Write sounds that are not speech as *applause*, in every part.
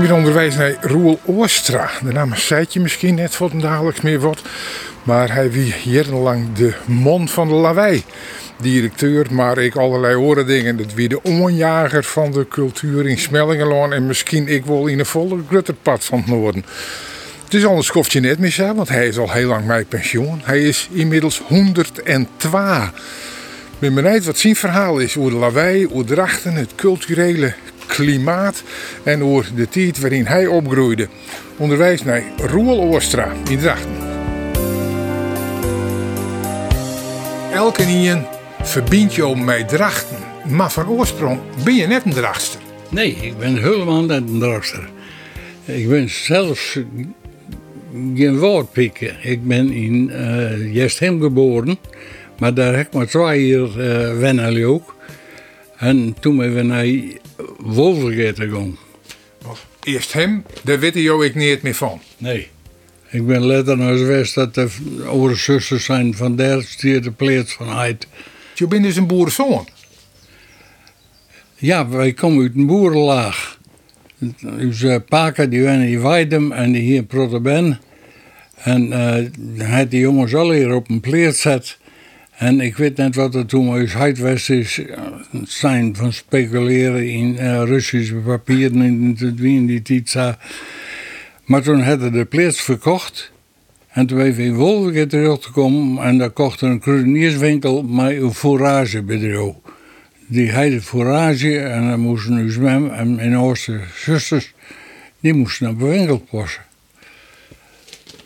Ben onderwijs naar Roel Oostra. De naam zei je misschien net voor het dagelijks meer wat. Maar hij wie jarenlang de man van de lawaai. Directeur, maar ik allerlei oren dingen. Dat wie de onjager van de cultuur in Smellingenloon. En misschien ik wel in een volle grutterpad van het noorden. Het is anders koftje net meer zo, want hij is al heel lang met pensioen. Hij is inmiddels 102. Ik ben benieuwd wat zijn verhaal is over de lawaai, over drachten, het culturele klimaat en over de tijd waarin hij opgroeide. Onderwijs naar Roel Oostra in Drachten. Elke nien verbindt je met Drachten, maar van oorsprong ben je net een Drachtster. Nee, ik ben helemaal net een drachter. Ik ben zelfs geen woordpikken. Ik ben in uh, geboren, maar daar heb ik maar twee jaar uh, wennen ook. En toen ben we naar Wolvergate gegaan. Eerst hem, daar weet je ik niet meer van. Nee. Ik ben later naar West dat de oudere zijn van daar stier de plaats van uit. Je bent dus een boerenzoon? Ja, wij komen uit een boerenlaag. Onze paken die waren in Weidem en die hier in Protoben. En uh, had die jongens al hier op een plaats zet. En ik weet net wat er toen uit Heidwest is zijn van speculeren in uh, Russische papieren in, in die tijd. Maar toen hadden de plaats verkocht. En toen ben we in Wolvergate teruggekomen en daar kocht een kruidenierswinkel met een fouragebedrijf. Die heette fourage en dan moesten nu zwemmen en mijn oudste zusters, die moesten naar de winkel passen.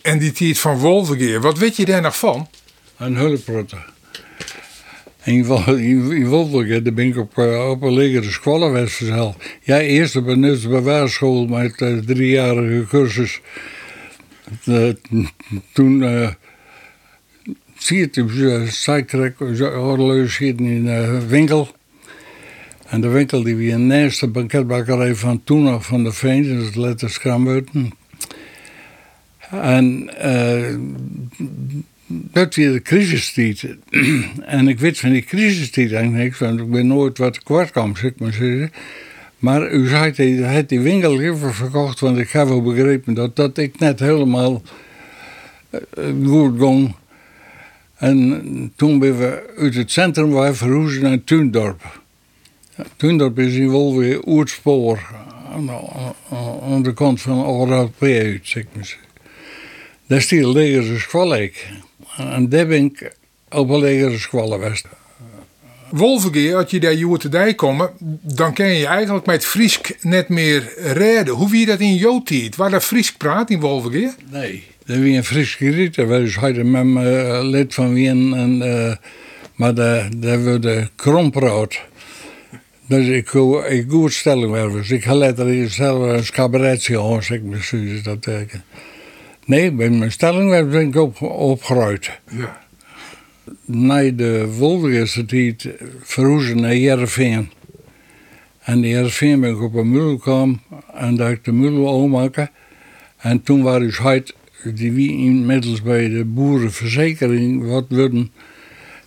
En die van Wolvergate, wat weet je daar nog van? Een hulprotter. In, *laughs* in Wolvergate daar ben ik op, uh, op een legere schoolwest verzeld. Ja, eerst op een bewaarschool met uh, driejarige cursus. Uh, toen zie je het, zij kreeg horloge in een winkel. En de winkel die wie een eerste banketbakkerij van toen nog van de Veen, dat is letters Skrambuiten. En dat weer de crisistijd. *clears throat* en ik weet van die crisistijd eigenlijk, want ik ben nooit wat kwart zeg maar. Maar u zei, hij had die winkel even verkocht, want ik heb wel begrepen dat dat ik net helemaal goed ging. En toen ben we uit het centrum waar verhuizen naar Tuindorp. Tuindorp is in Wolwe Oertspoor, aan de, aan de kant van Orad P uit, zeg maar. Daar is die legere schoollijk. En daar ben ik op een legere school. Wolvergeer, als je daar joer te dij komen, dan kan je eigenlijk met Friesk net meer redden. Hoe wie dat in jouw tijd? Waar dat Friesk praat in Wolvergeer? Nee, dat wie een Friesk geriet. Daar was hij met me lid van Wien. En, uh, maar daar de kromproot. Dus ik ik goed stelling werven. Ik ga later zelf een cabaretje aan, zeg maar, dat tekenen. Nee, bij mijn stelling ben ik op, opgeruid. Ja. Na de Wolvergese tijd verhuizen naar Jereveen. En in Jereveen ben ik op een mul gekomen en daar ik de mul openmaken. En toen waren dus uit die wie inmiddels bij de boerenverzekering wat worden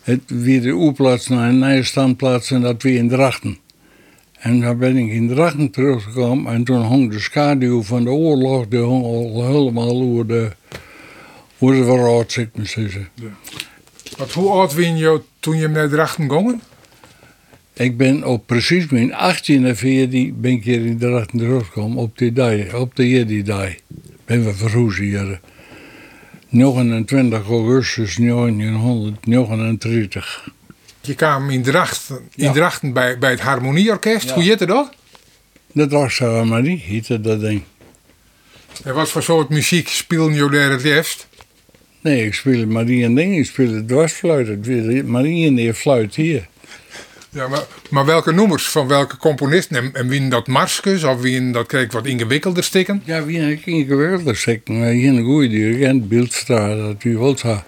het weer de oerplaats naar een nieuwe standplaats en dat weer in Drachten. En dan ben ik in Drachten teruggekomen en toen hong de schaduw van de oorlog die hong al helemaal over de, over de verraad, zeg maar zeggen. Ja. Wat, hoe oud ben je toen je naar Drachten ging? Ik ben op precies mijn 18e veertien ben ik hier in Drachten teruggekomen op die dag, op de hier die dag. Ben we verhuizen hier. 29 augustus 1939. Je kwam in Drachten, in ja. Drachten bij, bij het Harmonieorkest. Ja. Hoe heette dat? De Drachtse heette dat ding. En wat voor soort muziek speelde je daar het liefst? Nee, ik speel Marie en ding. Ik speel de dwarsfluit. Marie en die fluit hier. Ja, maar, maar welke noemers van welke componisten? En, en wie dat Marskus of wie dat kreeg wat ingewikkelder stikken? Ja, wie een ingewikkelder stikken. Maar hier een goede dirigent, Beeldstra, dat u wilt ha.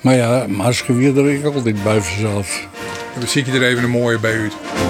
Maar ja, Marske weer er ik altijd bij. En dan zie je er even een mooie bij uit.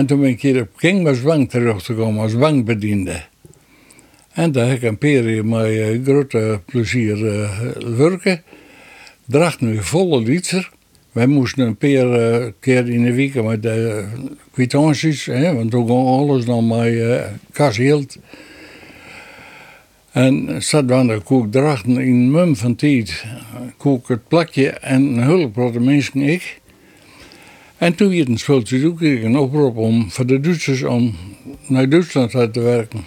En toen ben ik hier op King met Zwang teruggekomen als bankbediende. En daar heb ik een periode met uh, grote plezier uh, werken. Dracht nu volle liter. Wij moesten een paar uh, keer in de week met de kwitanties, want toen alles dan met uh, kas hield. En zat dan de koek drachten in mum van tijd. Koek het plakje en hulp de mensen ik. En toen werd een speeltje ook kreeg een oproep om voor de Duitsers om naar Duitsland uit te werken.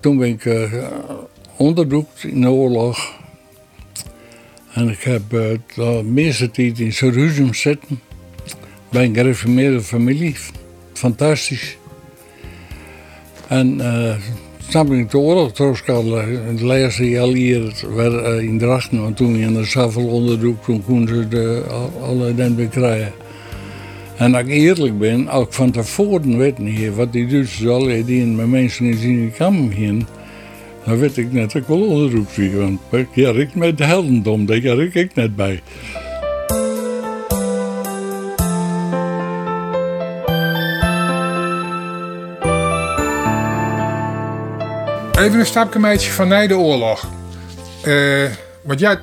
Toen ben ik uh, onderdoekt in de oorlog. En ik heb uh, de meeste tijd in Jeruzalem zitten. Bij een gereformeerde familie. Fantastisch. En uh, ben ik de oorlog teruggekomen. Het laatste jaar hier in Drachten. Want toen in de Savel onderdoek, toen konden ze de, alle den bekrijgen. En als ik eerlijk ben, als ik van tevoren weet niet wat die Duitsers al die met mensen in zijn kamer gingen, dan weet ik net dat ik wel onderzoek zie. Want ja, ik met de heldendom, daar ga ik net bij. Even een stapje van na de oorlog. Uh, want ja,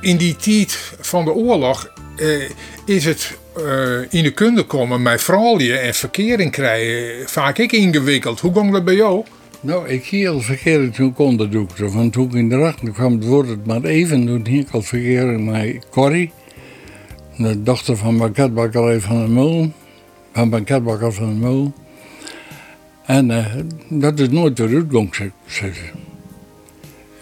in die tijd van de oorlog uh, is het uh, in de kunde komen met vrouwen en verkering krijgen vaak ik ingewikkeld. Hoe ging dat bij jou? Nou, ik hier al toen kon dat ook. Want toen ik in de racht kwam het woord het maar even. Toen ging ik al verkering met Corrie. De dochter van banketbakkerij van de Mul. Van banketbakker van de Mul. En uh, dat is nooit weer uitgang.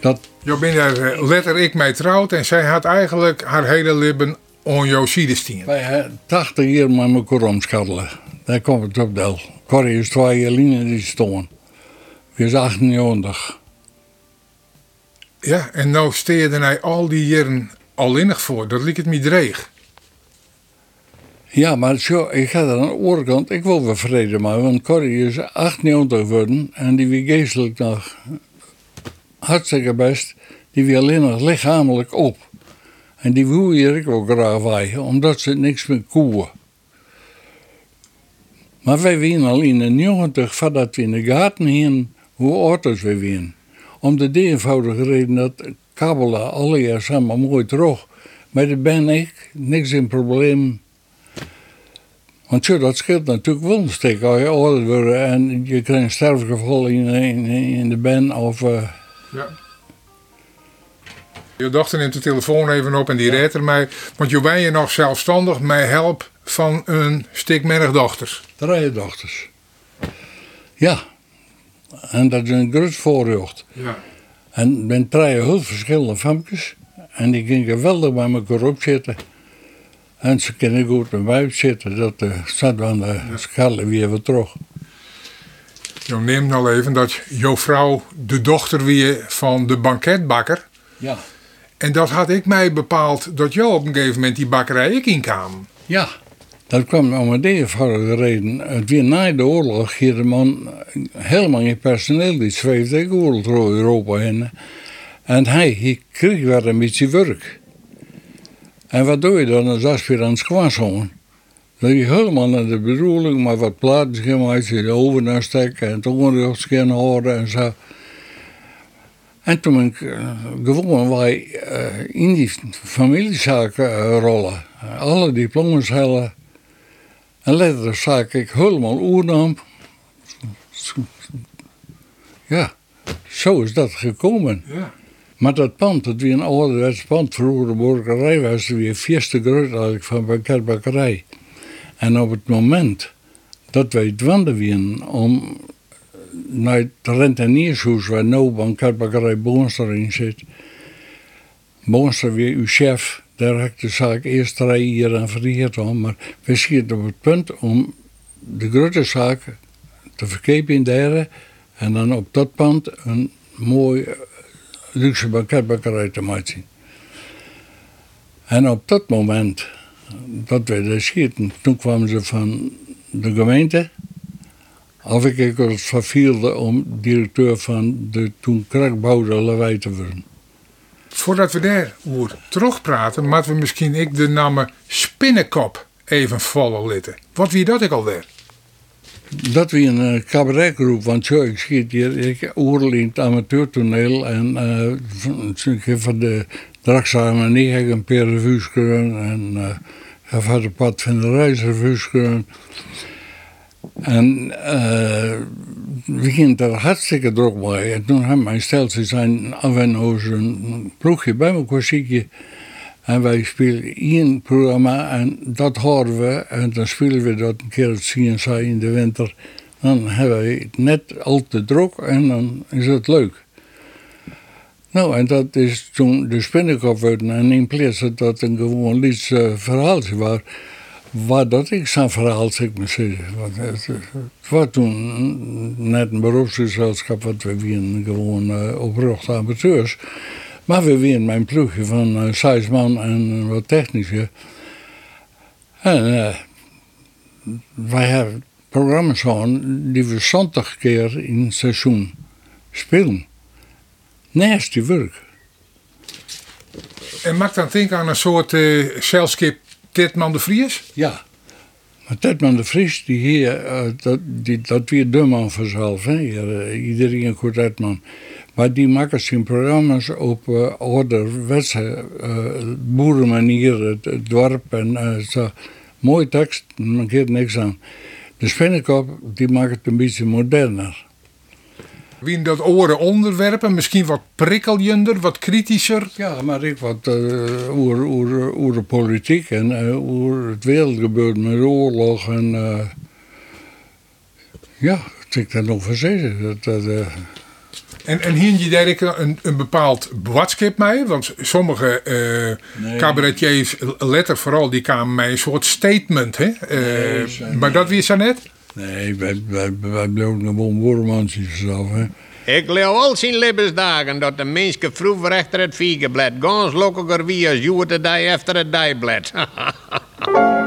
Dat Je bent daar eh, letterlijk mee trouwd en zij had eigenlijk haar hele leven on jouw sidestien. Wij hebben 80 jaar met elkaar omschattelen. Daar komt het op del. Corrie is twee jaar die staan. We is 98. Ja, en nou steerde hij al die jaren alleenig voor. Dat liep het me dreig. Ja, maar zo, ik ga er aan de oorkant, ik wil wel vrede maar, want Corrie is 98 geworden en die wie geestelijk nog hartstikke best, die wie alleen nog lichamelijk op. En die wil ik ook graag bij, omdat ze niks meer koeien. Maar wij wien al in de 90 voordat we in de gaten heen hoe oud we wien. Om de eenvoudige reden dat kabbelen alle jaar samen mooi terug. Maar daar ben ik niks in probleem. Want zo, dat scheelt natuurlijk wel een stuk. Als je ouder wordt en je krijgt een sterfgeval in, in, in de ben of... Ja. Je dochter neemt de telefoon even op en die redt er mij. Want je ben je nog zelfstandig met help van een stuk meer dochters. Drie dochters. Ja. En dat is een groot voorrecht. Ja. En ben drie heel verschillende famkes. En die gingen geweldig bij elkaar opzitten. En ze kunnen goed met mij zitten. Dat uh, staat aan de schalen weer weer terug. Je neemt al even dat jouw vrouw de dochter weer van de banketbakker. Ja. En dat had ik mij bepaald dat jou op een gegeven moment die bakkerij ik. Ja. Dat kwam om een eenvoudige reden. Het weer na de oorlog hier de man helemaal geen personeel. Die zweefde oorlog door Europa heen. En hij, kreeg weer een beetje werk. En wat doe je dan als aspirant kwasson? Dat je helemaal naar de bedoeling, maar wat platen gemaakt, je de steken en het onderrugsskin houden en zo. En toen ben ik uh, gewoon wij uh, in die familiezaken rollen. Alle diplomas halen. En later zag ik helemaal oernam. Ja, zo is dat gekomen. Ja. Maar dat pand, dat wie een ouderwets pand, vroeger de borgerij was, weer vierste groot eigenlijk van banketbakkerij. En op het moment dat wij dwanden wien om naar het renteniershuis waar nu banketbakkerij Boonster in zit, Boonster weer uw chef, daar heb ik de zaak eerst drie jaar aan verrierd om, maar we schieten op het punt om de grote zaak te verkepen in derde en dan op dat pand een mooi luxe banketbakkerij te maken. En op dat moment dat we daar schieten, toen kwamen ze van de gemeente. Of ik het vervielde om directeur van de toen kraakbouwde Lawij te worden. Voordat we daarover terugpraten, moeten we misschien ik de naam Spinnenkop even vallen litten. Wat wie dat ik alweer? Dat wie een uh, cabaretgroep, want zo, ik schiet hier, ik het amateurtoneel en uh, van de Draksame en ik heb een paar revues en uh, heb het pad van de reisrevues En uh, we gingen er hartstikke druk bij. En toen hebben mijn steltje zijn af en toe een ploegje bij elkaar ziekje. En wij spelen één programma en dat horen we. En dan spelen we dat een keer het CNC in de winter. Dan hebben we het net al te druk en dan is het leuk. Nou, en dat is toen de spinnenkop werd. En in plaats dat dat een gewoon lieds uh, verhaaltje was, waar dat ik zo'n verhaal, zeg maar zeggen. Het, was toen net een beroepsgezelschap, wat we weer gewoon uh, amateurs. Maar we weer mijn ploegje van uh, en wat technische. En uh, wij hebben programma's gehad die we zondag keer in het seizoen spelen. Naast werk. En maakt dan denken aan een soort uh, Tedman de Vries? Ja. Maar Tedman de Vries, die hier, uh, dat, die, dat weer de man vanzelf. Hè? Uh, iedereen een goed Tedman. Maar die maken zijn programma's op uh, ouderwetse uh, boerenmanier, het, het, dorp en zo. Mooie tekst, maar geeft niks aan. De Spinnekop, die maakt het een beetje moderner. Wie dat oren onderwerpen, misschien wat prikkeljender, wat kritischer. Ja, maar ik wat uh, oer, oer, oer de politiek en uh, oer het wereldgebeurt met de oorlog. En uh, ja, wat ik daar nog van zeggen. Dat, dat, En, en hier je daar een, een bepaald boodschap mee? Want sommige uh, cabaretiers, letter vooral, die kwamen met een soort statement. Hè? Uh, maar dat wie zo net? Nee, wij, wij, wij bleven gewoon woordmansjes zelf. Hè? Ik leer al zijn levensdagen dat de mensen vroeger achter het viegenblad gans lockiger wie als je de dag achter het dijblad. *laughs*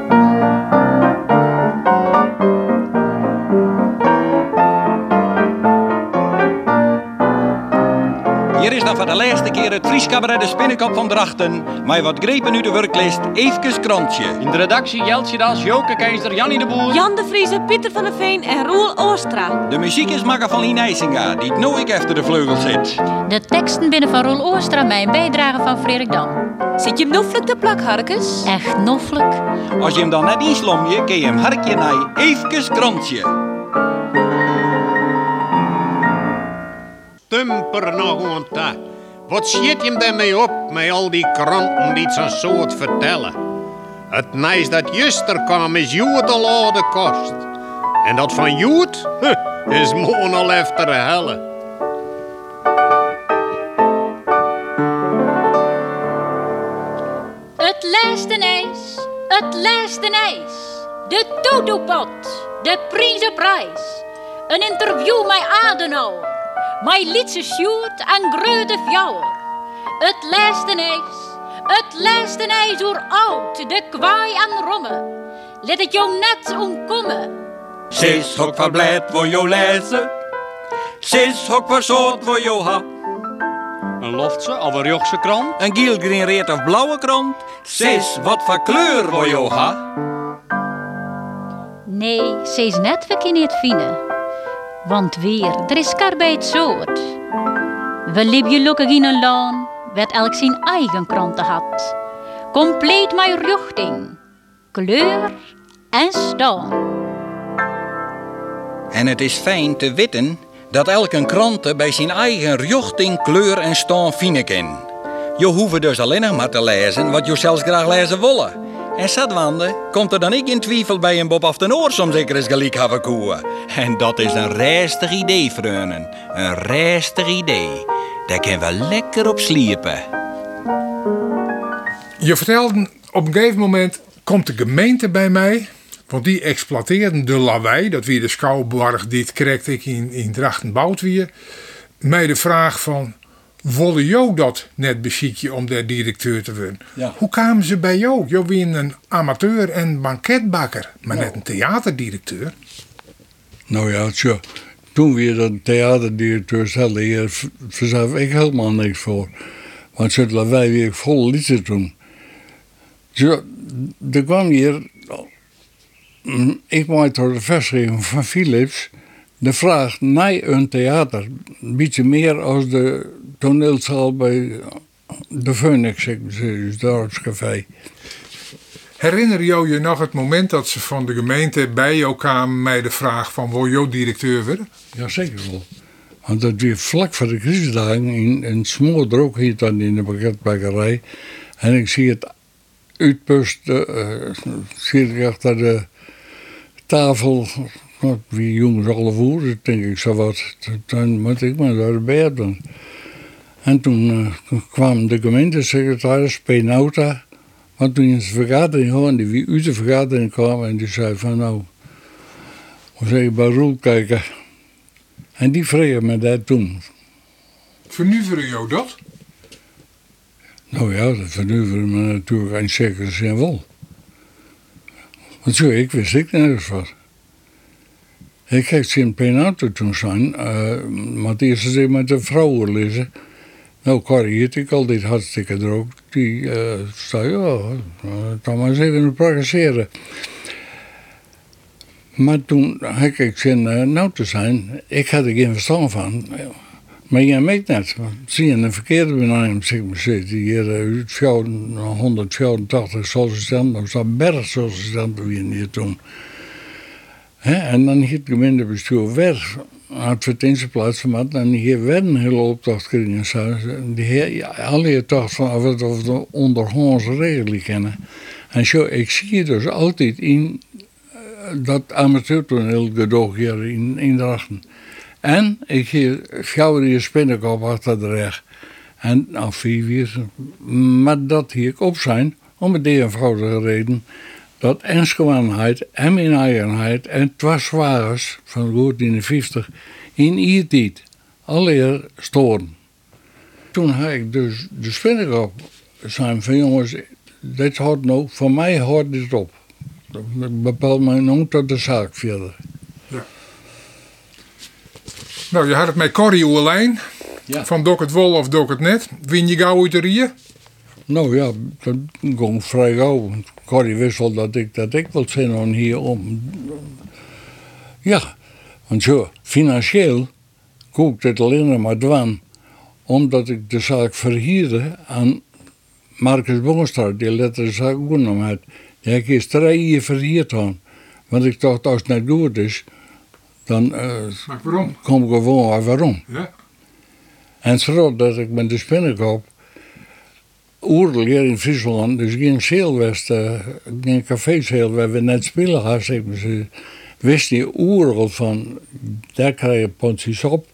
de laatste keer het Fries cabaret de Spinnenkop van Drachten. Maar wat grepen nu de werklist, even krantje. In de redactie Jeltje Das, Joke Keizer, Jannie de Boer. Jan de Vrieze, Pieter van der Veen en Roel Oostra. De muziek is makker van Lien IJsinga, die nooit achter de vleugel zit. De teksten binnen van Roel Oostra, mijn bijdrage van Frederik Dam. Zit je noffelijk te plak, Harkes? Echt noffelijk. Als je hem dan net inslom je, kun je hem harkje naar even krantje. Tumper nog een. Wat schiet je daarmee op met al die kranten die zo'n soort vertellen? Het nijs dat juster kwam is Joet al oude kost. En dat van Joet is moon al efter helle. Het laatste ijs, het laatste ijs. De Totopot, de Prijzenprijs. Een interview met Adenauer. Mijn liedse sjoerd en grote fjouwer. Het laatste ijs, het laatste ijs oer oud, de kwaai en romme. Let het jou net omkomen. Sis hok van blad voor jou lezen. Sis hok van soort voor jou ha. Een loftse of een Jochse krant. Een giel, green, reed of blauwe krant. Sis, wat voor kleur voor jou ha. Nee, ze is net verkeerd fine. Want weer, er is kar bij het soort. We liepen lukken in een laan, werd elk zijn eigen kranten had. Compleet mijn richting, kleur en staan. En het is fijn te weten dat elke krant bij zijn eigen richting, kleur en staan vinden kan. Je hoeft dus alleen nog maar te lezen wat je zelfs graag lezen willen. En Sadwande komt er dan ik in twijfel bij een Bob af de oor zeker eens gelijk hebben. En dat is een rijstig idee, vrienden. Een rijstig idee. Daar kunnen we lekker op sliepen. Je vertelde op een gegeven moment komt de gemeente bij mij. Want die exploiteerden de lawaai. Dat weer de schouwborg dit kreeg ik in, in Drachtenboutwier. Mij de vraag van wilde jou dat net beschikken om daar directeur te worden? Ja. Hoe kwamen ze bij jou? Je bent een amateur en banketbakker, maar Nou. net een theaterdirecteur. Nou ja, tja, toen weer dat theaterdirecteur stelde, hier ik helemaal niks voor. Want ze wij weer vol liederen toen. Zo, er kwam hier, mm, ik maakte door de vestiging van Philips, de vraag naar een theater. Een beetje meer als de toneelzaal bij de Phoenix, dus dorpscafé. Herinner jou je nog het moment dat ze van de gemeente bij jou kwamen met de vraag van wil jou directeur worden? Ja, zeker wel. Want dat weer vlak voor de crisisdagen in, in Smoordrook hier dan in de pakketbakkerij. En ik zie het uitpusten, eh zie ik achter de tafel, nou, wie jongens alle voeren, denk ik zo wat. Dan moet ik maar naar de bed doen. En toen eh, kwam de gemeentesecretaris, Penauta, want toen in de vergadering gewoon, die wie uit de vergadering kwam en die zei van nou, we zeggen bij Roel kijken. En die vregen me dat toen. Vernuveren jou dat? Nou ja, dat vernuiveren me natuurlijk in zekere zin wel. Want zo, ik wist ik nergens wat. Ik heb zien penalty toen zijn, uh, Matthias zei met de vrouwen lezen. Nou, Corrie heet ik altijd hartstikke droog. Die eh, zei, ja, uh, dan maar eens even progresseren. Maar toen heb ik zin uh, nou te zijn, ik had er geen verstand van. Maar jij meet net. Zie je een verkeerde benaming, zeg maar, zit hier uit 184 sollicitenten, of zo'n berg sollicitenten wie hier toen. En dan heeft het gemeentebestuur het plaats gemaakt en hier werd een hele opdracht gekregen. Die heer, alle dacht van of het of de ondergrondse regeling kennen. En zo, ik zie dus altijd in uh, dat amateurtoneel gedoog hier in, in Drachten. En ik schouder je spinnenkop achter de reg. En nou, vier uur. Maar dat hier op zijn, om een eenvoudige reden, dat ensgewaanheid en mijn eigenheid en twee zwagers van goed in de 50 in alleer storen. Toen had ik dus de spinnenkop zijn van jongens, dit houdt nou, voor mij houdt dit op. Dat bepaalt mij nog tot de zaak verder. Nou, je had het met Corrie Oerlijn. Ja. Van Dok het Wol of Dok het Net. Win je gauw uit de rieën? Nou ja, dat ging vrij gauw. Corrie wist dat ik dat ik wil zijn om hier om. Ja, want zo, financieel kook dit alleen maar dwan. Omdat ik de zaak verhierde aan Marcus Boonstra, die letter de zaak genomen had. Die heb ik eerst drie jaar verhierd aan. Want ik dacht, als het niet goed is, dan waarom? kom ik gewoon waarom. Ja. En zodat ik met de spinnenkop oerlijk in Friesland, dus geen zeelwest, uh, geen cafézeel waar we net spelen maar. Ze wist die oerlijk van, daar krijg je ponties op.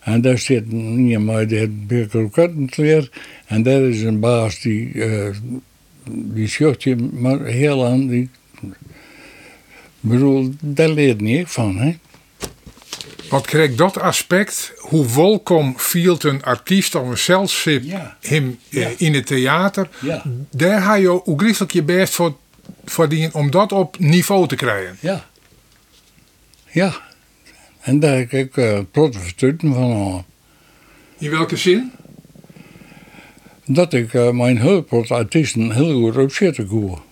En daar zit iemand die heeft birkroketten En daar is een baas die, uh, die schucht je maar heel aan. Ik bedoel, daar leert niet van, hè. Wat kreeg dat aspect? Hoe welkom viel een artiest of een zelfschip Ja. hem eh, in het theater? Ja. Daar ga je ook je best voor verdienen om dat op niveau te krijgen. Ja. Ja. En daar heb ik uh, protestuten van aan. In welke zin? Dat ik uh, mijn hulpartiesten heel goed op zitten koer.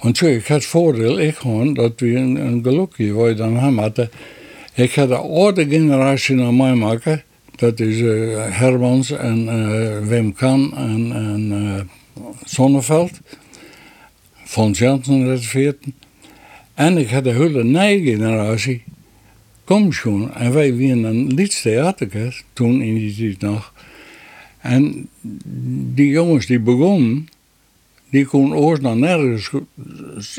Want zo, ik had het voordeel, ik gewoon, dat we een, een gelukje dan hadden. Ik had de oude generatie naar mij maken. Dat is uh, Hermans en uh, Wim Kan en, en uh, Sonneveld. Van Jansen uit 14. En ik had de hele nieuwe generatie. Kom schon. En wij waren een liedtheater toen in die tijd nog. En die jongens die begonnen, die konden ooit nog nergens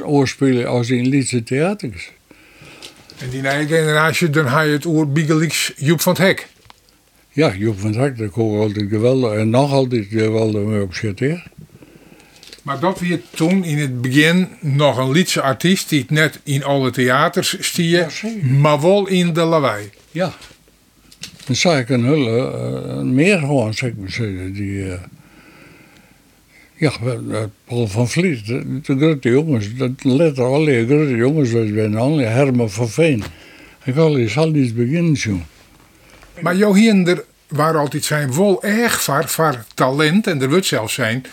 oorspelen als in theaters. En die nieuwe generatie, dan ga je het oor Bigelix Joep van het Hek. Ja, Joep van Hak, daar kon ik altijd geweldig en nog altijd geweldig mee op zitten. Maar dat weer toen in het begin nog een Liedse artiest die het net in alle theaters stier, Ja, zeker. maar wel in de lawaai. Ja. Dan zag ik een hele uh, meer gewoon, zeg maar. Die, uh, ja, Paul van Vliet, de, de grote jongens, dat letter alle grote jongens was alle Herman van Veen. Ik al eens al iets beginnen doen. Maar jouw hinder waren altijd zijn wel erg voor talent en er wordt zelfs zijn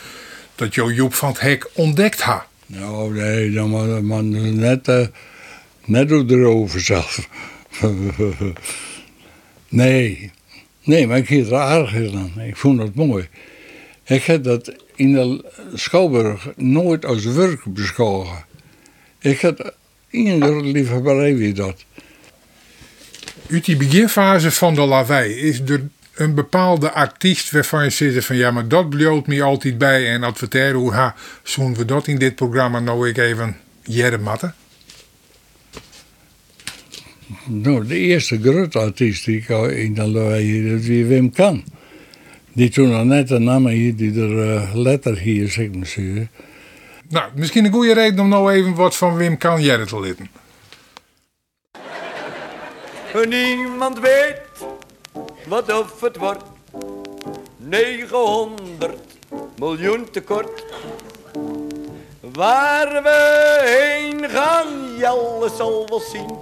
dat jou Joep van het Hek ontdekt ha. Nou, nee, dan maar, maar net, uh, net erover zelf. *laughs* nee, nee, maar ik heb het aardig gedaan. Ik vond het mooi. Ik heb dat in de Schouwburg nooit als werk beschouwen. Ik had iedere liefhebberij wie dat. Uit die beginfase van de lawaai is er een bepaalde artiest waarvan je zit van ja, maar dat bloot me altijd bij en adverteren hoe ha, zoen we dat in dit programma nou ik even jaren matten? Nou, de eerste grote artiest die ik in de lawaai dat wie Wim Kan. Die toen al net een naam hier, die er uh, letter hier, zeg maar zeggen. Nou, misschien een goede reden om nou even wat van Wim Kan jaren te litten. Niemand weet wat of het wordt. 900 miljoen tekort. Waar we heen gaan, Jelle zal wel zien.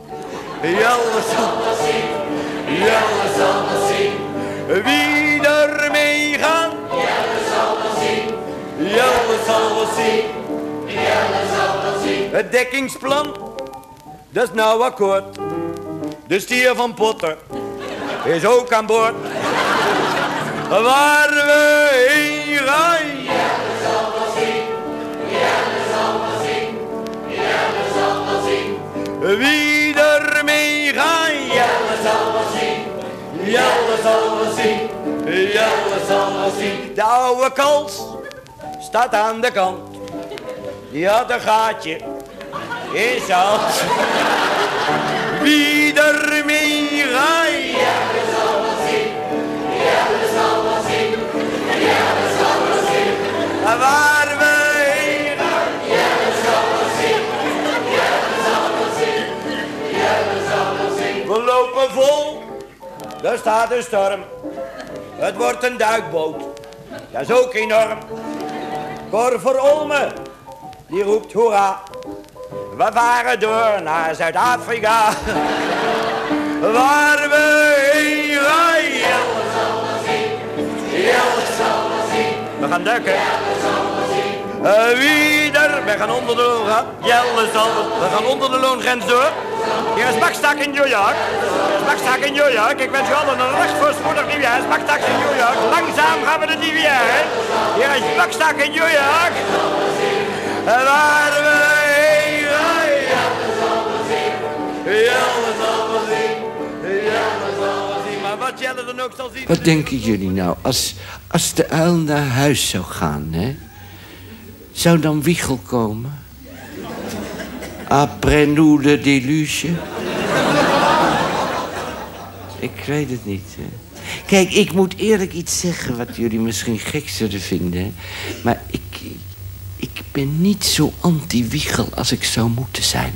Jelle zal wel zien. Jelle zal wel zien. Wie er mee gaat. Jelle zal wel zien. Jelle zal wel zien. Jelle zal wel zien. Het dekkingsplan, dat is nou akkoord. De stier van Potter is ook aan boord. Waar we heen gaan. Jelle zal wel zien. Jelle zal wel zien. Jelle zal wel zien. Wie er mee gaat. Jelle zal wel zien. Ja, we zullen zien. Ja, zal zullen zien. De oude kals staat aan de kant. Die had een gaatje in zijn Wieder meer, ermee gaat. zien, we zullen zien. zal we zullen zien. zal we zullen zien. En waar zien. We lopen vol er staat een storm. Het wordt een duikboot. Dat is ook enorm. Cor voor Olme, die roept hoera. We varen door naar Zuid-Afrika. *laughs* Waar we heen zien. We gaan duiken. Uh, wie? We gaan onder de loon gaan. Jelle zal. We gaan onder de loongrens door. Hier is Bakstak in New York. Bakstak in New York. Ik wens u allen een recht voorspoedig nieuwjaar. Bakstak in New York. Langzaam gaan we de nieuwjaar. in. Hier is Bakstak in New York. En waar we heen zien. Wat denken jullie nou, als, als de uil naar huis zou gaan, hè? Zou dan Wiegel komen? Après nous le déluge? Ik weet het niet. Kijk, ik moet eerlijk iets zeggen wat jullie misschien gek zullen vinden. Maar ik, ik ben niet zo anti-Wiegel als ik zou moeten zijn.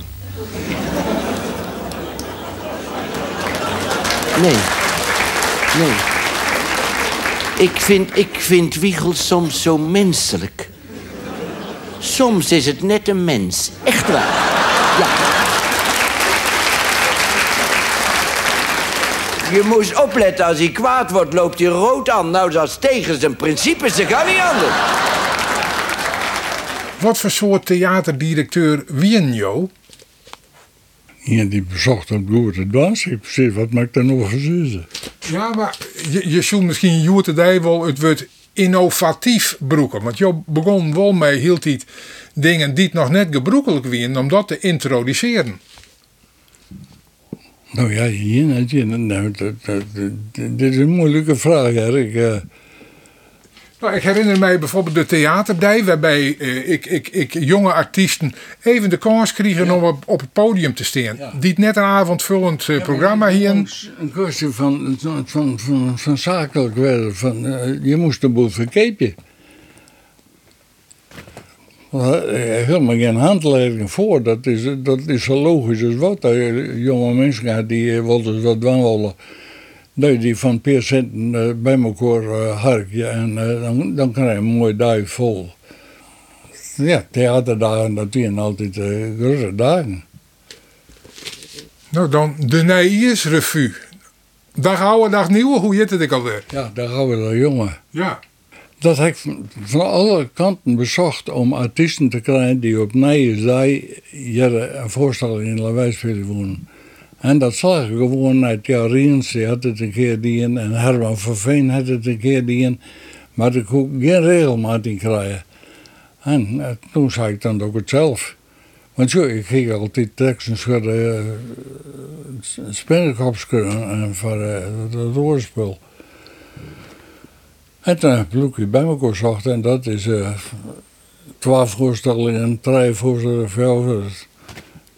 Nee. Nee. Ik vind, ik vind Wiegel soms zo menselijk. Soms is het net een mens. Echt waar. Ja. Je moest opletten, als hij kwaad wordt, loopt hij rood aan. Nou, dat is tegen zijn principes, dat kan niet anders. Wat voor soort theaterdirecteur wien jou? Ja, die bezocht op Goede Dwans. Ik precies, wat maakt er nog gezeuzen? Ja, maar je, je zult misschien Joert de Dij wel het woord innovatief broeken. Want je begon wel mee, hield hij dingen die het nog net gebroekelijk waren, om dat te introduceren. Nou ja, hier Nou, dit is een moeilijke vraag, Erik. Eh, Nou, ik herinner mij bijvoorbeeld de theaterdij, waarbij eh, ik, ik, ik jonge artiesten even de kans kregen om op, op het podium te staan. Die het net een avondvullend eh, programma hier. Een kwestie van, van, van, van, van zakelijk werden. Van, eh, je moest een boel verkepen. Helemaal geen handleiding voor. Dat is, dat is zo logisch als wat. Jonge mensen die wilden dat doen willen. Dat je die van per centen eh, bij elkaar uh, harkje. En eh, dan, dan krijg je een mooi duif vol. Ja, theaterdagen, dat zijn altijd eh grote dagen. Nou, dan de Nijers Revue. Dag oude, dag nieuwe, hoe heet het ik alweer? Ja, daar gaan we de jongen. Ja. Dat heb ik van- alle kanten bezocht om artiesten te krijgen die op Nijensdij hier een voorstelling in Lawijs willen wonen. En dat zag ik gewoon uit Jan Riens, die had het een keer die in, en Herman van Veen had het een keer die in. Maar ik kon geen regelmaat in krijgen. En eh, toen zei ik dan ook het zelf. Want zo, ik ging altijd teksten schudden, uh, en voor eh, het woordspul. En toen heb ik bij elkaar gezocht en dat is eh twaalf voorstellingen, drie voorstellingen, vijf.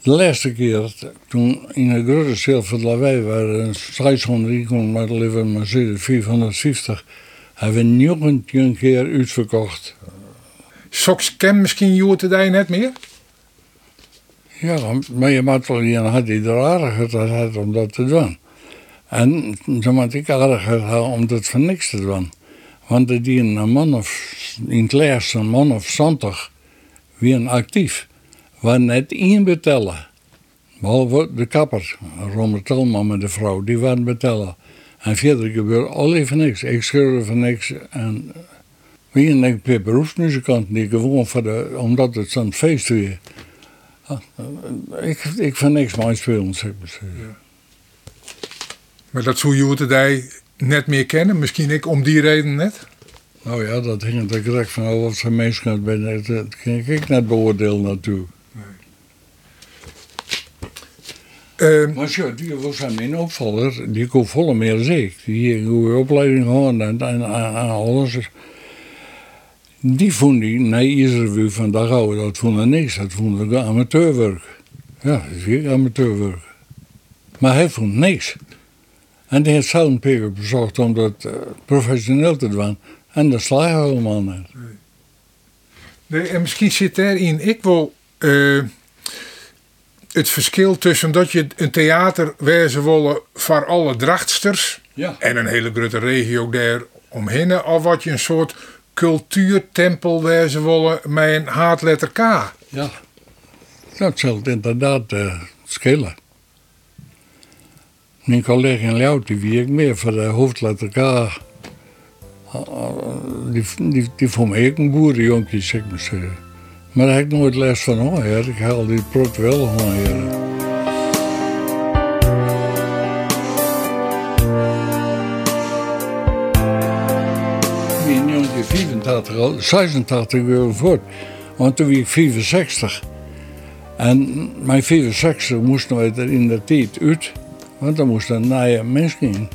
De laatste keer, toen in een grote stil van Lawaai waren 600 inkomen met leven, maar zitten 450, hebben we nog een keer uitverkocht. Soks ken misschien Joert de Dij net meer? Ja, maar je moet wel een had die er aardig dat had om dat te doen. En zo moet ik aardig hebben om dat voor niks te doen. Want die een man of, in het laatste een man of 20, weer actief. Waar net één betellen. Behalve de kapper, Romer Telman met de vrouw, die waren betellen. En verder gebeurde al even niks. Ik schreeuwde van niks. En wie denk per beroepsmuzikant die gewoon voor de, omdat het zo'n feest weer. Ah, eh, Ik, ik vind niks moois spelen, zeg maar. Maar dat zou net meer kennen. Misschien ik om die reden net. Nou ja, dat hing er direct van wat voor mensen ben. Dat, dat kan ik net beoordelen natuurlijk. Eh, Maar ja, die was mijn opvaller, die kon volle meer ik. Die in goede opleiding gehad en, en, en, en alles. Die vond die, nee, Israël van daar houden, dat vonden niks. Dat vonden we amateurwerk. Ja, dat is amateurwerk. Maar hij vond niks. En die heeft zelf een keer bezocht om dat eh, professioneel te doen. En dat slaag je helemaal niet. Nee, en misschien zit daarin ik wil. eh, het verschil tussen dat je een theater wezen willen voor alle drachtsters Ja. en een hele grote regio daar omheen, of wat je een soort cultuurtempel wezen willen met een haatletter K. Ja, dat zal het inderdaad eh, schelen. Mijn collega in Leeuw, die wie ik meer voor de hoofdletter K. eh, Die, die, die vond mij ook een boerenjonkje, zeg maar. Maar daar heb ik nooit les van hoor. Ik haal die prot wel een jongetje 85, al- 86 euro voort. Want toen was ik 65. En mijn 65 moest nog uit- in de tijd uit. Want dan moest een nieuwe mens in.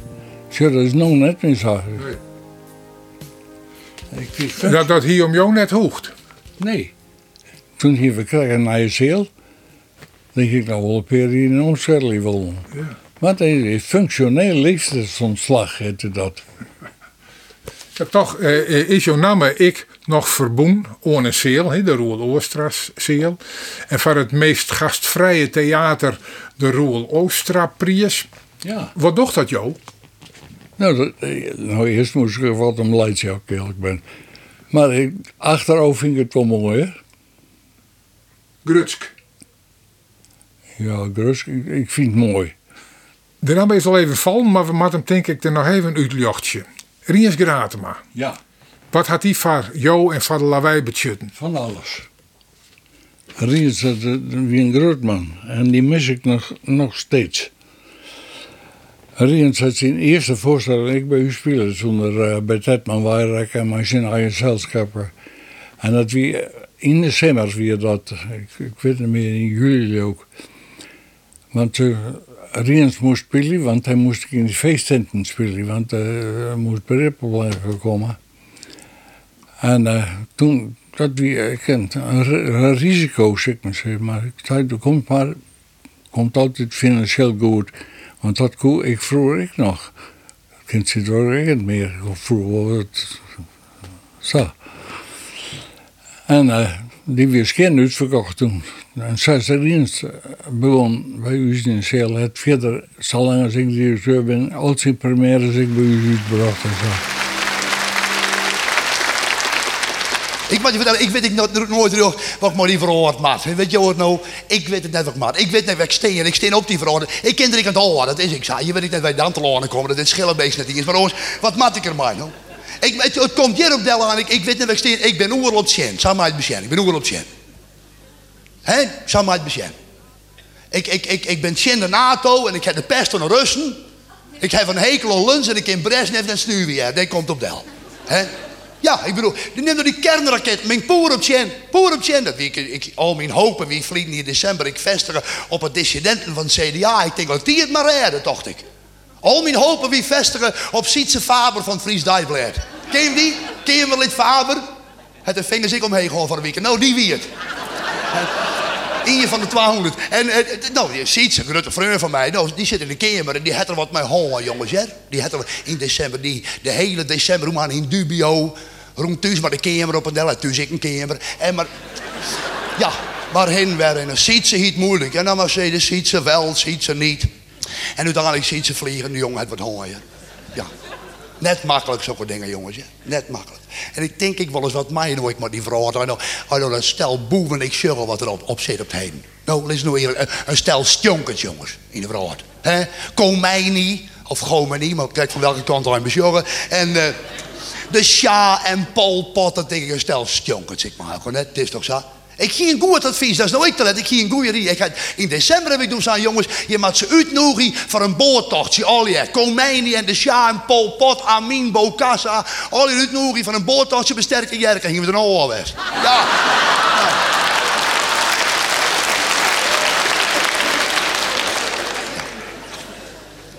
Zo, dat is nog net meer zo. Ik kreeg Dat, dat hier om jou net hoegt. Nee. Toen hier we kregen een nieuwe zeel. denk ik nou wel een keer hier in Omscherlie wil. Want hij is functioneel leeftijdsontslag, heette dat. Ja, toch eh, eh, is jouw naam ik nog verboen aan een zeel, de Roel Oostras zeel. En voor het meest gastvrije theater de Roel Oostra Prijs. Ja. Wat docht dat jou? Nou, dat, eh, nou eerst moest ik wat om ook eerlijk ben. Maar ik, achteraf vind ik het wel mooi, hè? Grutsk. Ja, Grus, ik, ik vind het mooi. De naam is al even vallen, maar we moeten hem denk ik er nog even uitjochtje. Riens Gratema. Ja. Wat had die voor jou en voor de lawaai betjutten? Van alles. Riens, dat dat- wie een groot man. En die mis ik nog, nog steeds. Riens had zijn eerste voorstelling, ik bij u spelen, zonder uh, bij Tetman Weirek en mijn zijn eigen zelskappen. En dat wie eh, in december weer dat, ik, ik weet niet meer, in juli ook. Want uh, Riens moest spelen, want hij moest in de feesttenten spelen, want hij moest bij Rippel blijven komen. En uh, toen, dat wie ik kent, een, ri- een risico, zeg maar. maar. Ik zei, er komt maar, komt altijd financieel goed. Want dat koe ik vroeger ik nog. Kind zit er niet meer. Vroeger was het zo. En uh, die weer geen uitverkocht toen. En zes dienst begon bij u in Zeel. Het verder, zolang als ik directeur ben, als in première ik bij u uitgebracht en. Ik moet je vertellen, ik weet ik nooit, nooit terug wat ik maar die verhoord maat. Weet je wat nou? Ik weet het net wat ik. Ik weet net waar ik steen. Ik steen op die verhoorde. Ik ken ik aan het horen. Dat is ik zei. Je weet ik net waar de antelanen komen. Dat is schillenbeest net is. Maar ons, wat maat ik er maar nou? Ik, het, het komt hier op de aan. Ik, ik weet net waar ik steen. Ik ben oer op Sjen. Samen uit. Ik ben oer op Sjen. Hé? Samen. Ik, ik, ik, ik ben Sjen de NATO en ik heb de pest van de Russen. Ik heb een hekel aan en ik in Brezhnev en Snuwier. Dat komt op del. Ja, ik bedoel, neem nou die kernraket, mijn poer op Tjen, poer op ik, ik, al mijn hopen, wie vliegen in december, ik vestigen op het dissidenten van CDA. Ik denk, dat die het maar redden, dacht ik. Al mijn hopen, wie vestigen op Sietse Faber van Fries Dijblaad. Ken je die? Ken je wel Faber? Het de vingers ik omheen gewoon van een week. Nou, die wie het. Eén van de 200. En eh, nou, je ziet ze, grote vriend van mij, nou, die zit in de kamer en die had er wat mee honger, jongens. Hè? Die had er in december, die, de hele december, hoe man in dubio. Rond thuis maar de kamer op en del, thuis ik een kamer. En maar, ja, waarheen werden. En ze niet moeilijk. En dan maar zeiden, ziet ze wel, ziet ze niet. En uiteindelijk ziet ze vliegen, de jongen had wat honger. Ja. Net makkelijk, zulke dingen, jongens. Ja. Net makkelijk. En ik denk ik wel eens wat mij ik maar die vrouw. Nou, nou, dat stel boeven, ik sjugge wat erop op zit op het heen. Nou, is nou hier een, een stel stjonkers, jongens, in de vrouw. Hè? Kom mij niet, of gewoon niet, maar kijk van welke kant hij besjuggen. En uh, de Sja en Pol Pot, dat denk ik een stel stjonkers, ik maar. Het is toch zo? Ik ging een goed advies, dat is ik te let. Ik ging een goede rie. In december heb ik toen zijn jongens, je moet ze uitnodigen voor een boortochtje. Al je Komijnie en de Sja en Pol Pot, Amin, Bokassa. Al je uitnodigen voor een boortochtje besterken jerken. Gingen we er nou al weg. Ja.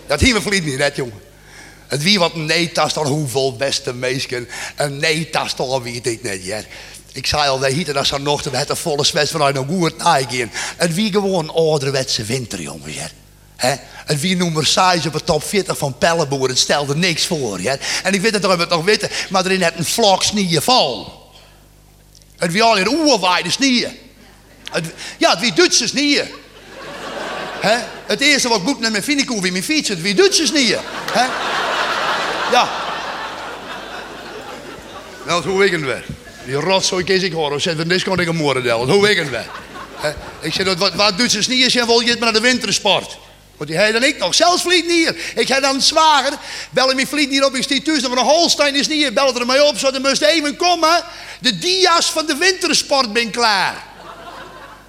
Dat hier we verliezen niet net, jongen. Het wie wat een nee-tast al hoeveel beste meisken. Een nee-tast al weet ik net, ja. Ik zei al, wij hieten dat zo nog, we hadden volle zwets vanuit een goed naaien. Het wie gewoon ouderwetse winter, jongens. He? Het wie nummer size op het top 40 van Pelleboer, het stelde niks voor. Ja? En ik weet het nog, het nog weten, maar erin had een vlak sneeuw val. Het wie al in oerwaaide sneeuw. Ja, het wie Duitse sneeuw. Hè? Het eerste wat moet met mijn vrienden wie mijn fiets, het wie Duitsers niet. Hè? Ja. Nou, hoe ik het? Die rotzooi kies ik horen. Zet van dit kon ik een Hoe ik weer? Hè? Ik zeg, wat, wat Duitsers niet is, wil je het maar naar de wintersport. Want die hij dan ik nog. Zelfs vliet niet hier. Ik heb dan een zwager. Bel mijn vliet niet op. Ik stiet. Van een Holstein is niet hier. Bel er mij op. Zo, dan moest even komen. De dia's van de wintersport ben klaar.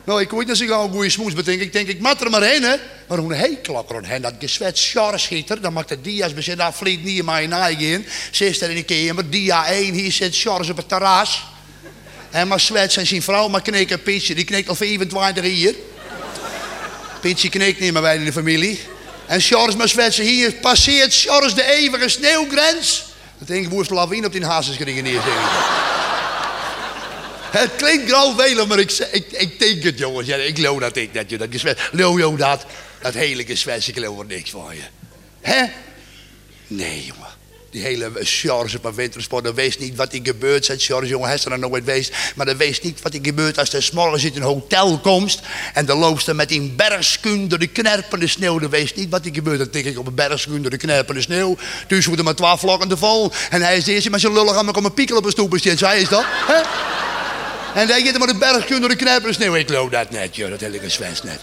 Nou, ik weet niet als ik al een goede smoes bedenk. Ik denk, ik mat er maar heen, hè. Maar hoe een klokker dat geswet schitter. Dan maakt de dia's bezit, daar vliegt niet in mijn eigen. Ze is er in de kamer, dia 1, hier zit Charles op het terras. En maar zwet zijn zijn vrouw, maar knikken een Pietje, die knikt al 25 hier. Pietje knikt niet meer bij in de familie. En Charles maar zwetsen hier, passeert Charles de eeuwige sneeuwgrens. Dat denk ik, moest lawine op die hazesgringen neerzetten. Het klinkt grauw maar ik, ik, ik denk het, jongens. Ja, ik geloof dat ik dat je dat gezwet. Leo, dat, dat hele gezwet, ik geloof er niks van je. Hè? Nee, jongen. Die hele Charles op een wintersport, dat wees niet wat er gebeurt. Zegt Charles, jongen, is er nooit geweest. Maar dat wees niet wat er gebeurt als de morgen zit in een hotel komt. En de loopster met die bergskuun door de knerpende sneeuw. Dat wees niet wat er gebeurt. Dan tik ik op een bergskuun door de knerpende sneeuw. Dus moeten maar twaalf vlakken de vol. En hij is de eerste met zijn lullig aan me komen piekelen op een stoep. Zij is dat, hè? En dan je maar de berg door de knijper sneeuw. Ik geloof dat net, joh, dat hele zwens net.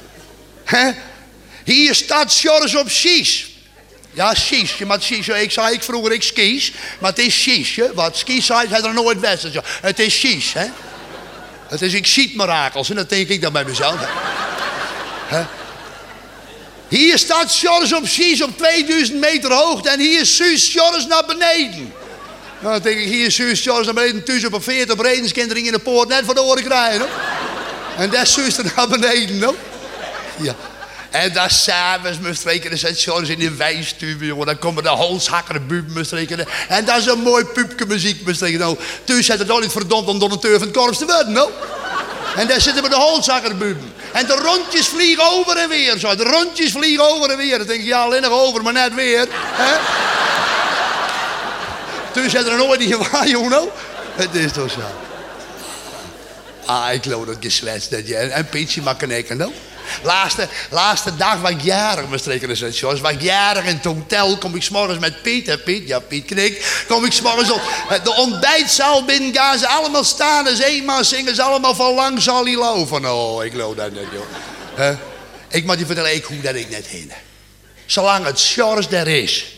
Hier staat Sjors op Sies. Ja, Sies. Je moet Sies. Ik zei ik vroeger ik skis. Maar het is Sies. Wat skis zei, hij er nooit best. Het is Sies. Hè? Het is ik ziet mirakels. En dat denk ik dan bij mezelf. Hier staat Sjors op Sies op 2000 meter hoogte. En hier is Suus Sjors naar beneden. Nou, dan denk ik, hier zus Charles naar beneden, thuis op een 40 bredenskindering in de poort net voor de oren krijgen. Hoor. En daar zus er naar beneden. Hoor. Ja. En daar s'avonds moest rekenen, zet Charles in de wijstube, jongen. Dan komen de holshakkende buben moest rekenen. En dat is een mooi pupke muziek moest rekenen. Nou, thuis zet het al niet verdomd om donateur van het korps te worden, no? En daar zitten we de holshakkende buben. En de rondjes vliegen over en weer, zo. De rondjes vliegen over en weer. Dan denk je, ja, alleen nog over, maar net weer. Toen zei er nooit niet waar, jongen. Het is toch zo. Ah, ik geloof dat geswetst dat je. En Pietje mag knikken, nou. Laatste, dag was ik jarig, mijn streken en Jos. Was ik jarig in het hotel. Kom ik s'morgens met Piet, hè Piet? Ja, Piet knik. Kom ik s'morgens op de ontbijtzaal binnen. Gaan ze allemaal staan. En eenmaal zingen ze allemaal van lang zal hij lopen. Oh, ik geloof dat net, joh. Ik moet je vertellen, ik hoe dat ik net heen. Zolang het Sjors er is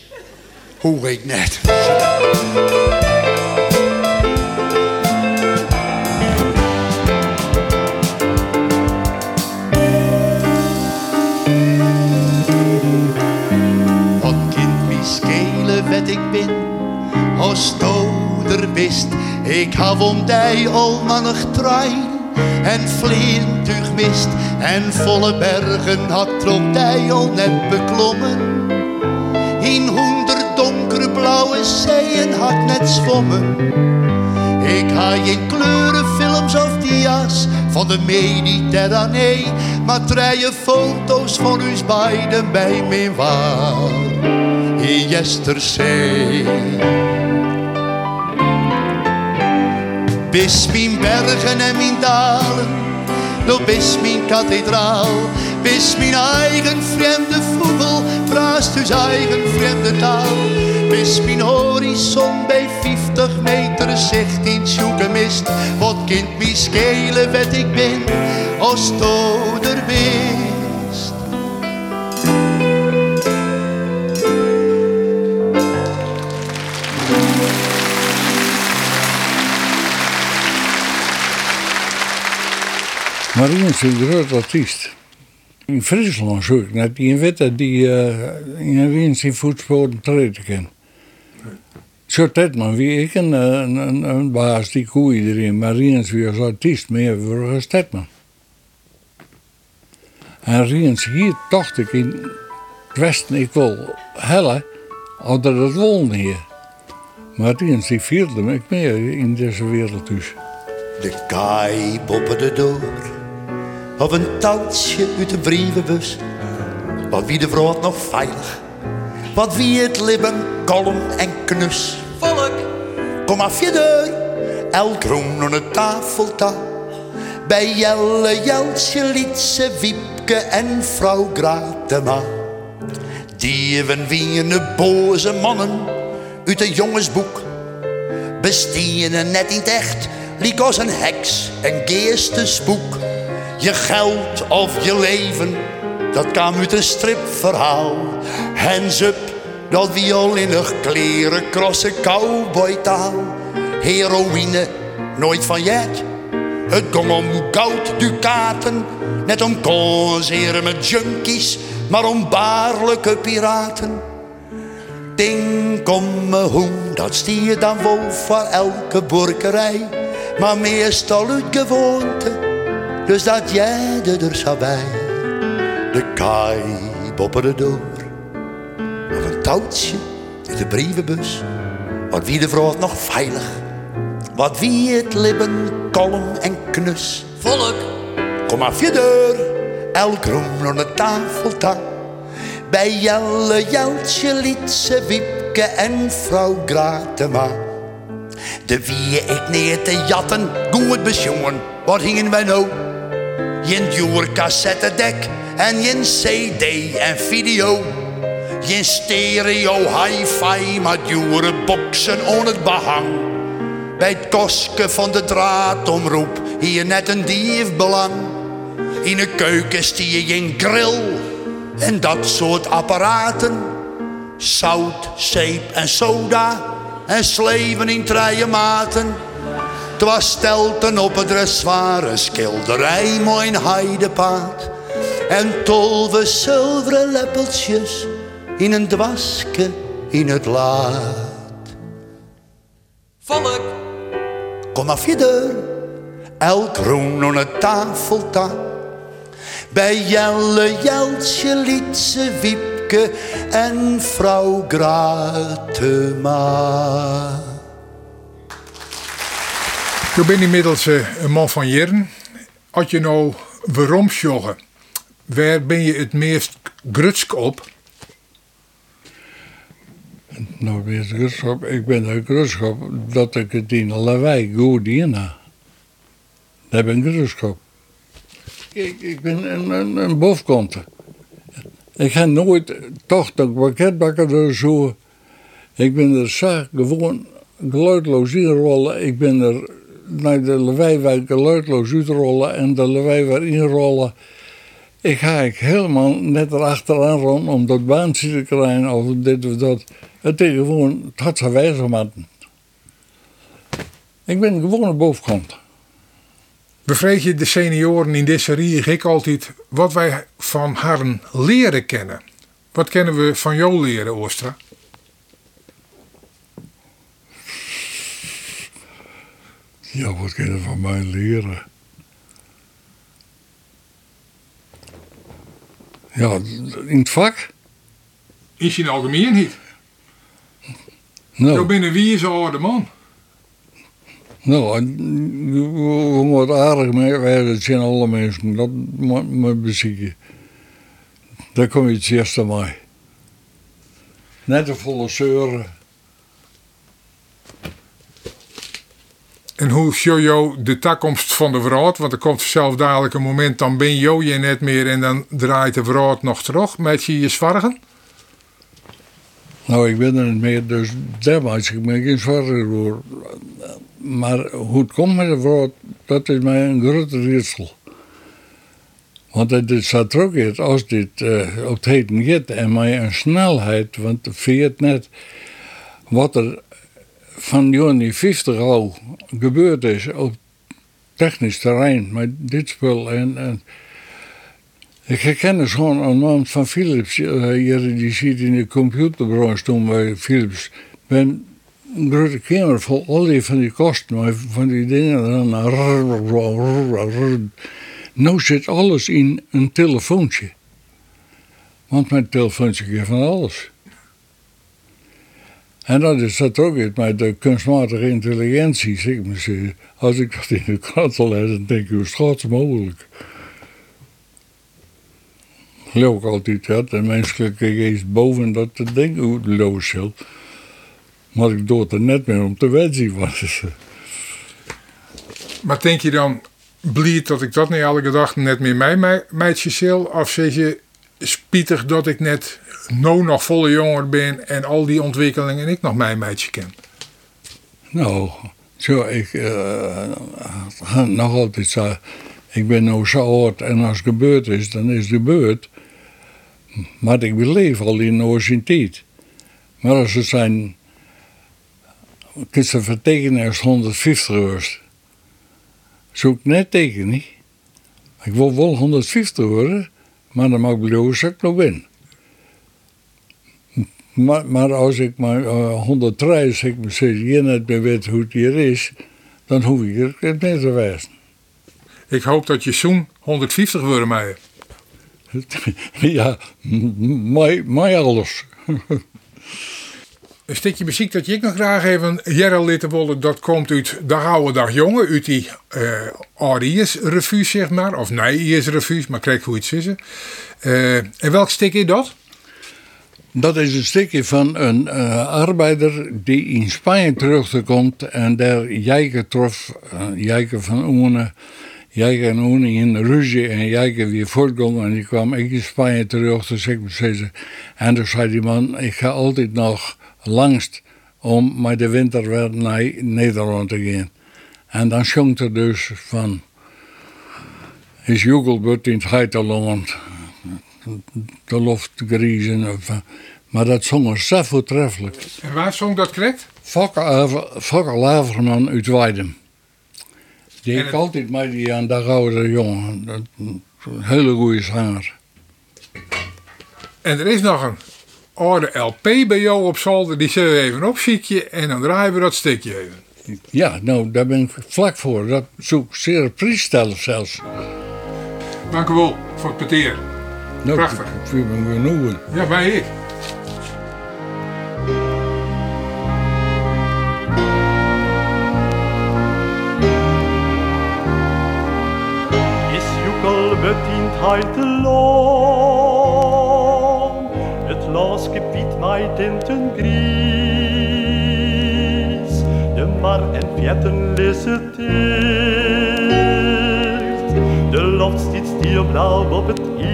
hoe ik net. Wat kind wie skelen wat ik ben, als toder wist. Ik hou om die almanig trein en vliegtuig mist. En volle bergen had trok die al net beklommen. Blauwe zeeën had net zwommen. Ik ga geen kleurenfilms of dia's van de Mediterranee, maar treien foto's van ons beiden bij me waar in Jesterzee. Bis mijn bergen en mijn dalen, door bis mijn kathedraal, bis mijn eigen vreemde vogel praat uw eigen vreemde taal. Bis mijn horizon bij 50 meter zicht in mist. Wat kind mij schelen wat ik ben, als toder wist. Marien is een groot artiest. In Friesland zoek net die witte die uh, in een zijn voetsporen treden kan. Dat man, wie ik een, een, een, baas die iedereen, maar Riens wie als artiest meer voor een stedman. En Riens hier dacht ik in het westen, ik wil hellen, dat het hier. Maar Riens die vierde me meer in deze wereld dus. De kaai de door of een touwtje uit de brievenbus. Wat wie de vrouw nog veilig, wat wie het lippen kalm en knus. Volk, kom af je deur, elk roem aan de tafel ta. Bij Jelle Jelsje liet ze wiep Wiepke en vrouw Gratema. Dieven wienen boze mannen uit een jongensboek. Bestieren net niet echt, liek als een heks, een geestesboek. Je geld of je leven, dat kwam uit een stripverhaal. Hands up, dat violinnig kleren, krosse cowboytaal. Heroïne, nooit van jet. Het ging om goud ducaten, net om conzeren met junkies, maar om baarlijke piraten. Ding, kom me hoen, dat stier je dan wel voor elke burgerij, maar meestal uit gewoonte, dus dat jij er zo bij. De kaai bopperde door, touwtje in de brievenbus, wat wie de vrouw nog veilig. Wat wie het libben, kalm en knus. Volk, Kom af je deur, elk roem aan de tafel ta. Bij Jelle, Jeltje, Lietse, Wiepke en vrouw Gratema. De wie ik neer te jatten, goed besjongen, wat hingen wij nou? Jen duur cassettedek en jen cd en video. Jen stereo hi-fi, maar dure boksen on het behang. Bij het koske van de draadomroep hier net een diefbelang. In de keuken stie je een grill en dat soort apparaten. Zout, zeep en soda en sleven in treien maten. Het was stelten op het een schilderij, mooi heidepaard. En tolve zilveren leppeltjes in een dwaske in het laad. volk, Kom af je deur, elk roen aan het tafel ta. Bij Jelle, Jeltje, Lietse, Wiepke en vrouw Gratema. Ik ben inmiddels eh, een man van jaren. Als je nou waarom joggen, waar ben je het meest grutsk op? Nou, weer. Ik ben er grutschap dat ik het in lawaai goed in. Dat ben ik grutschap. Ik, ik ben een, een, een. Ik ga nooit toch een pakketbakker er zo. Ik ben er zo gewoon geluidloos inrollen. Ik ben er naar de lawaai geluidloos uitrollen en de weer inrollen. Ik ga ik helemaal net erachteraan rond om dat baantje te krijgen of dit of dat. Het is gewoon, het had zijn wijze maken. Ik ben gewoon een bovenkant. Bevreeg je de senioren in deze serie ik altijd wat wij van haar leren kennen. Wat kennen we van jou leren, Oostra? Ja, wat kan je van mij leren? Ja, in het vak? In zijn algemeen niet. Nou, Jou bent een wieze oude man. nou wat aardig mee, dat zijn alle mensen, dat moet me bezieken. Daar kom je het eerst aan mij. Net een volle zeuren. En hoe show jou de toekomst van de vrouw? Want er komt zelf dadelijk een moment, dan ben jou je net meer en dan draait de vrouw nog terug met je je zwargen. Nou, ik ben er niet meer, dus daar maak ik me geen zorgen voor. Maar hoe het komt met de vrouw, dat is mij een grote raadsel. Want het is zo terug als dit eh, op het heden gaat en mij een snelheid, want veert net wat er van juni 50 al gebeurd is op technisch terrein met dit spul en, en ik herken dus gewoon een man van Philips, eh, die ziet in de computerbranche toen bij Philips. Ben een grote kamer vol al die van die kosten, van die dingen. Dan, nou zit alles in een telefoontje. Want mijn telefoontje geeft van alles. En dat is dat ook iets met de kunstmatige intelligentie. Zeg maar, als ik dat in de krant lees, dan denk ik, hoe schat mogelijk? Geloof ik altijd had. De menselijke geest boven dat te denken hoe het loos is. Maar ik doe het er net meer om te weten *laughs* wat is. Maar denk je dan, blij dat ik dat niet elke dag net meer mij mij- meidje? Of zeg je spietig dat ik net nou nog volle jonger ben en al die ontwikkelingen ik nog mijn meidje ken? Nou, zo, ik ga nog altijd zo. Ik ben nou zo oud en als het gebeurd is, dan is het gebeurd. Maar ik beleef al in tijd. Maar als het zijn. kun je vertekenen als 150 was. Zou ik net tekenen? Ik wil wel 150 worden, maar dan mag ik dat ik nog ben. Maar, maar als ik maar 103 zeg, ik zeg, je net meer weet hoe het hier is, dan hoef ik er niet te wijzen. Ik hoop dat je zoen 150 worden mij. *laughs* ja, mij, alles. *laughs* Een stukje muziek dat je ik nog graag even Jerry laten willen, dat komt uit Dag Oude Dag Jonge, uit die uh, Ariërs revue zeg maar, of nee, Iers revue, maar kijk hoe het is. Uh, en welk stuk is dat? Dat is een stukje van een uh, arbeider die in Spanje terugkomt en daar Jijke trof, uh, Jijke van Oene, Jijke en Oene in ruzie en Jijke weer voortgong en die kwam ik in Spanje terug, dus ik zei en toen zei die man, ik ga altijd nog langst om met de winter weer naar Nederland te gaan. En dan schonk er dus van, is Jogelbut in het Heiterland, de loft griezen. Maar dat zong er zo voortreffelijk. En waar zong dat correct? Fokker Laverman uit Weidem. Die ik altijd met die aan de oude jongen. Dat, een hele goede zanger. En er is nog een oude LP bij jou op zolder. Die zullen we even opziekje en dan draaien we dat stukje even. Ja, nou, daar ben ik vlak voor. Dat zoek zeer priestellen zelfs. Dank u wel voor het peteer. Nou, Prachtig. Ik me genoegen. Ja, bij ik. Heute Lohn, het los gebiet mij tinten gries, de mar en vjetten lisse ticht, de lucht stiet stierblauw op het ijs,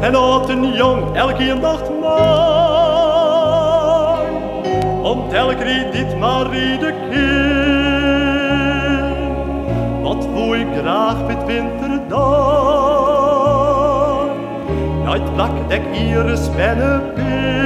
en had een jong elke nacht maar, om telk dit maar de kind. Woe ik graag met winterdag, uit plakdek hier spennen Is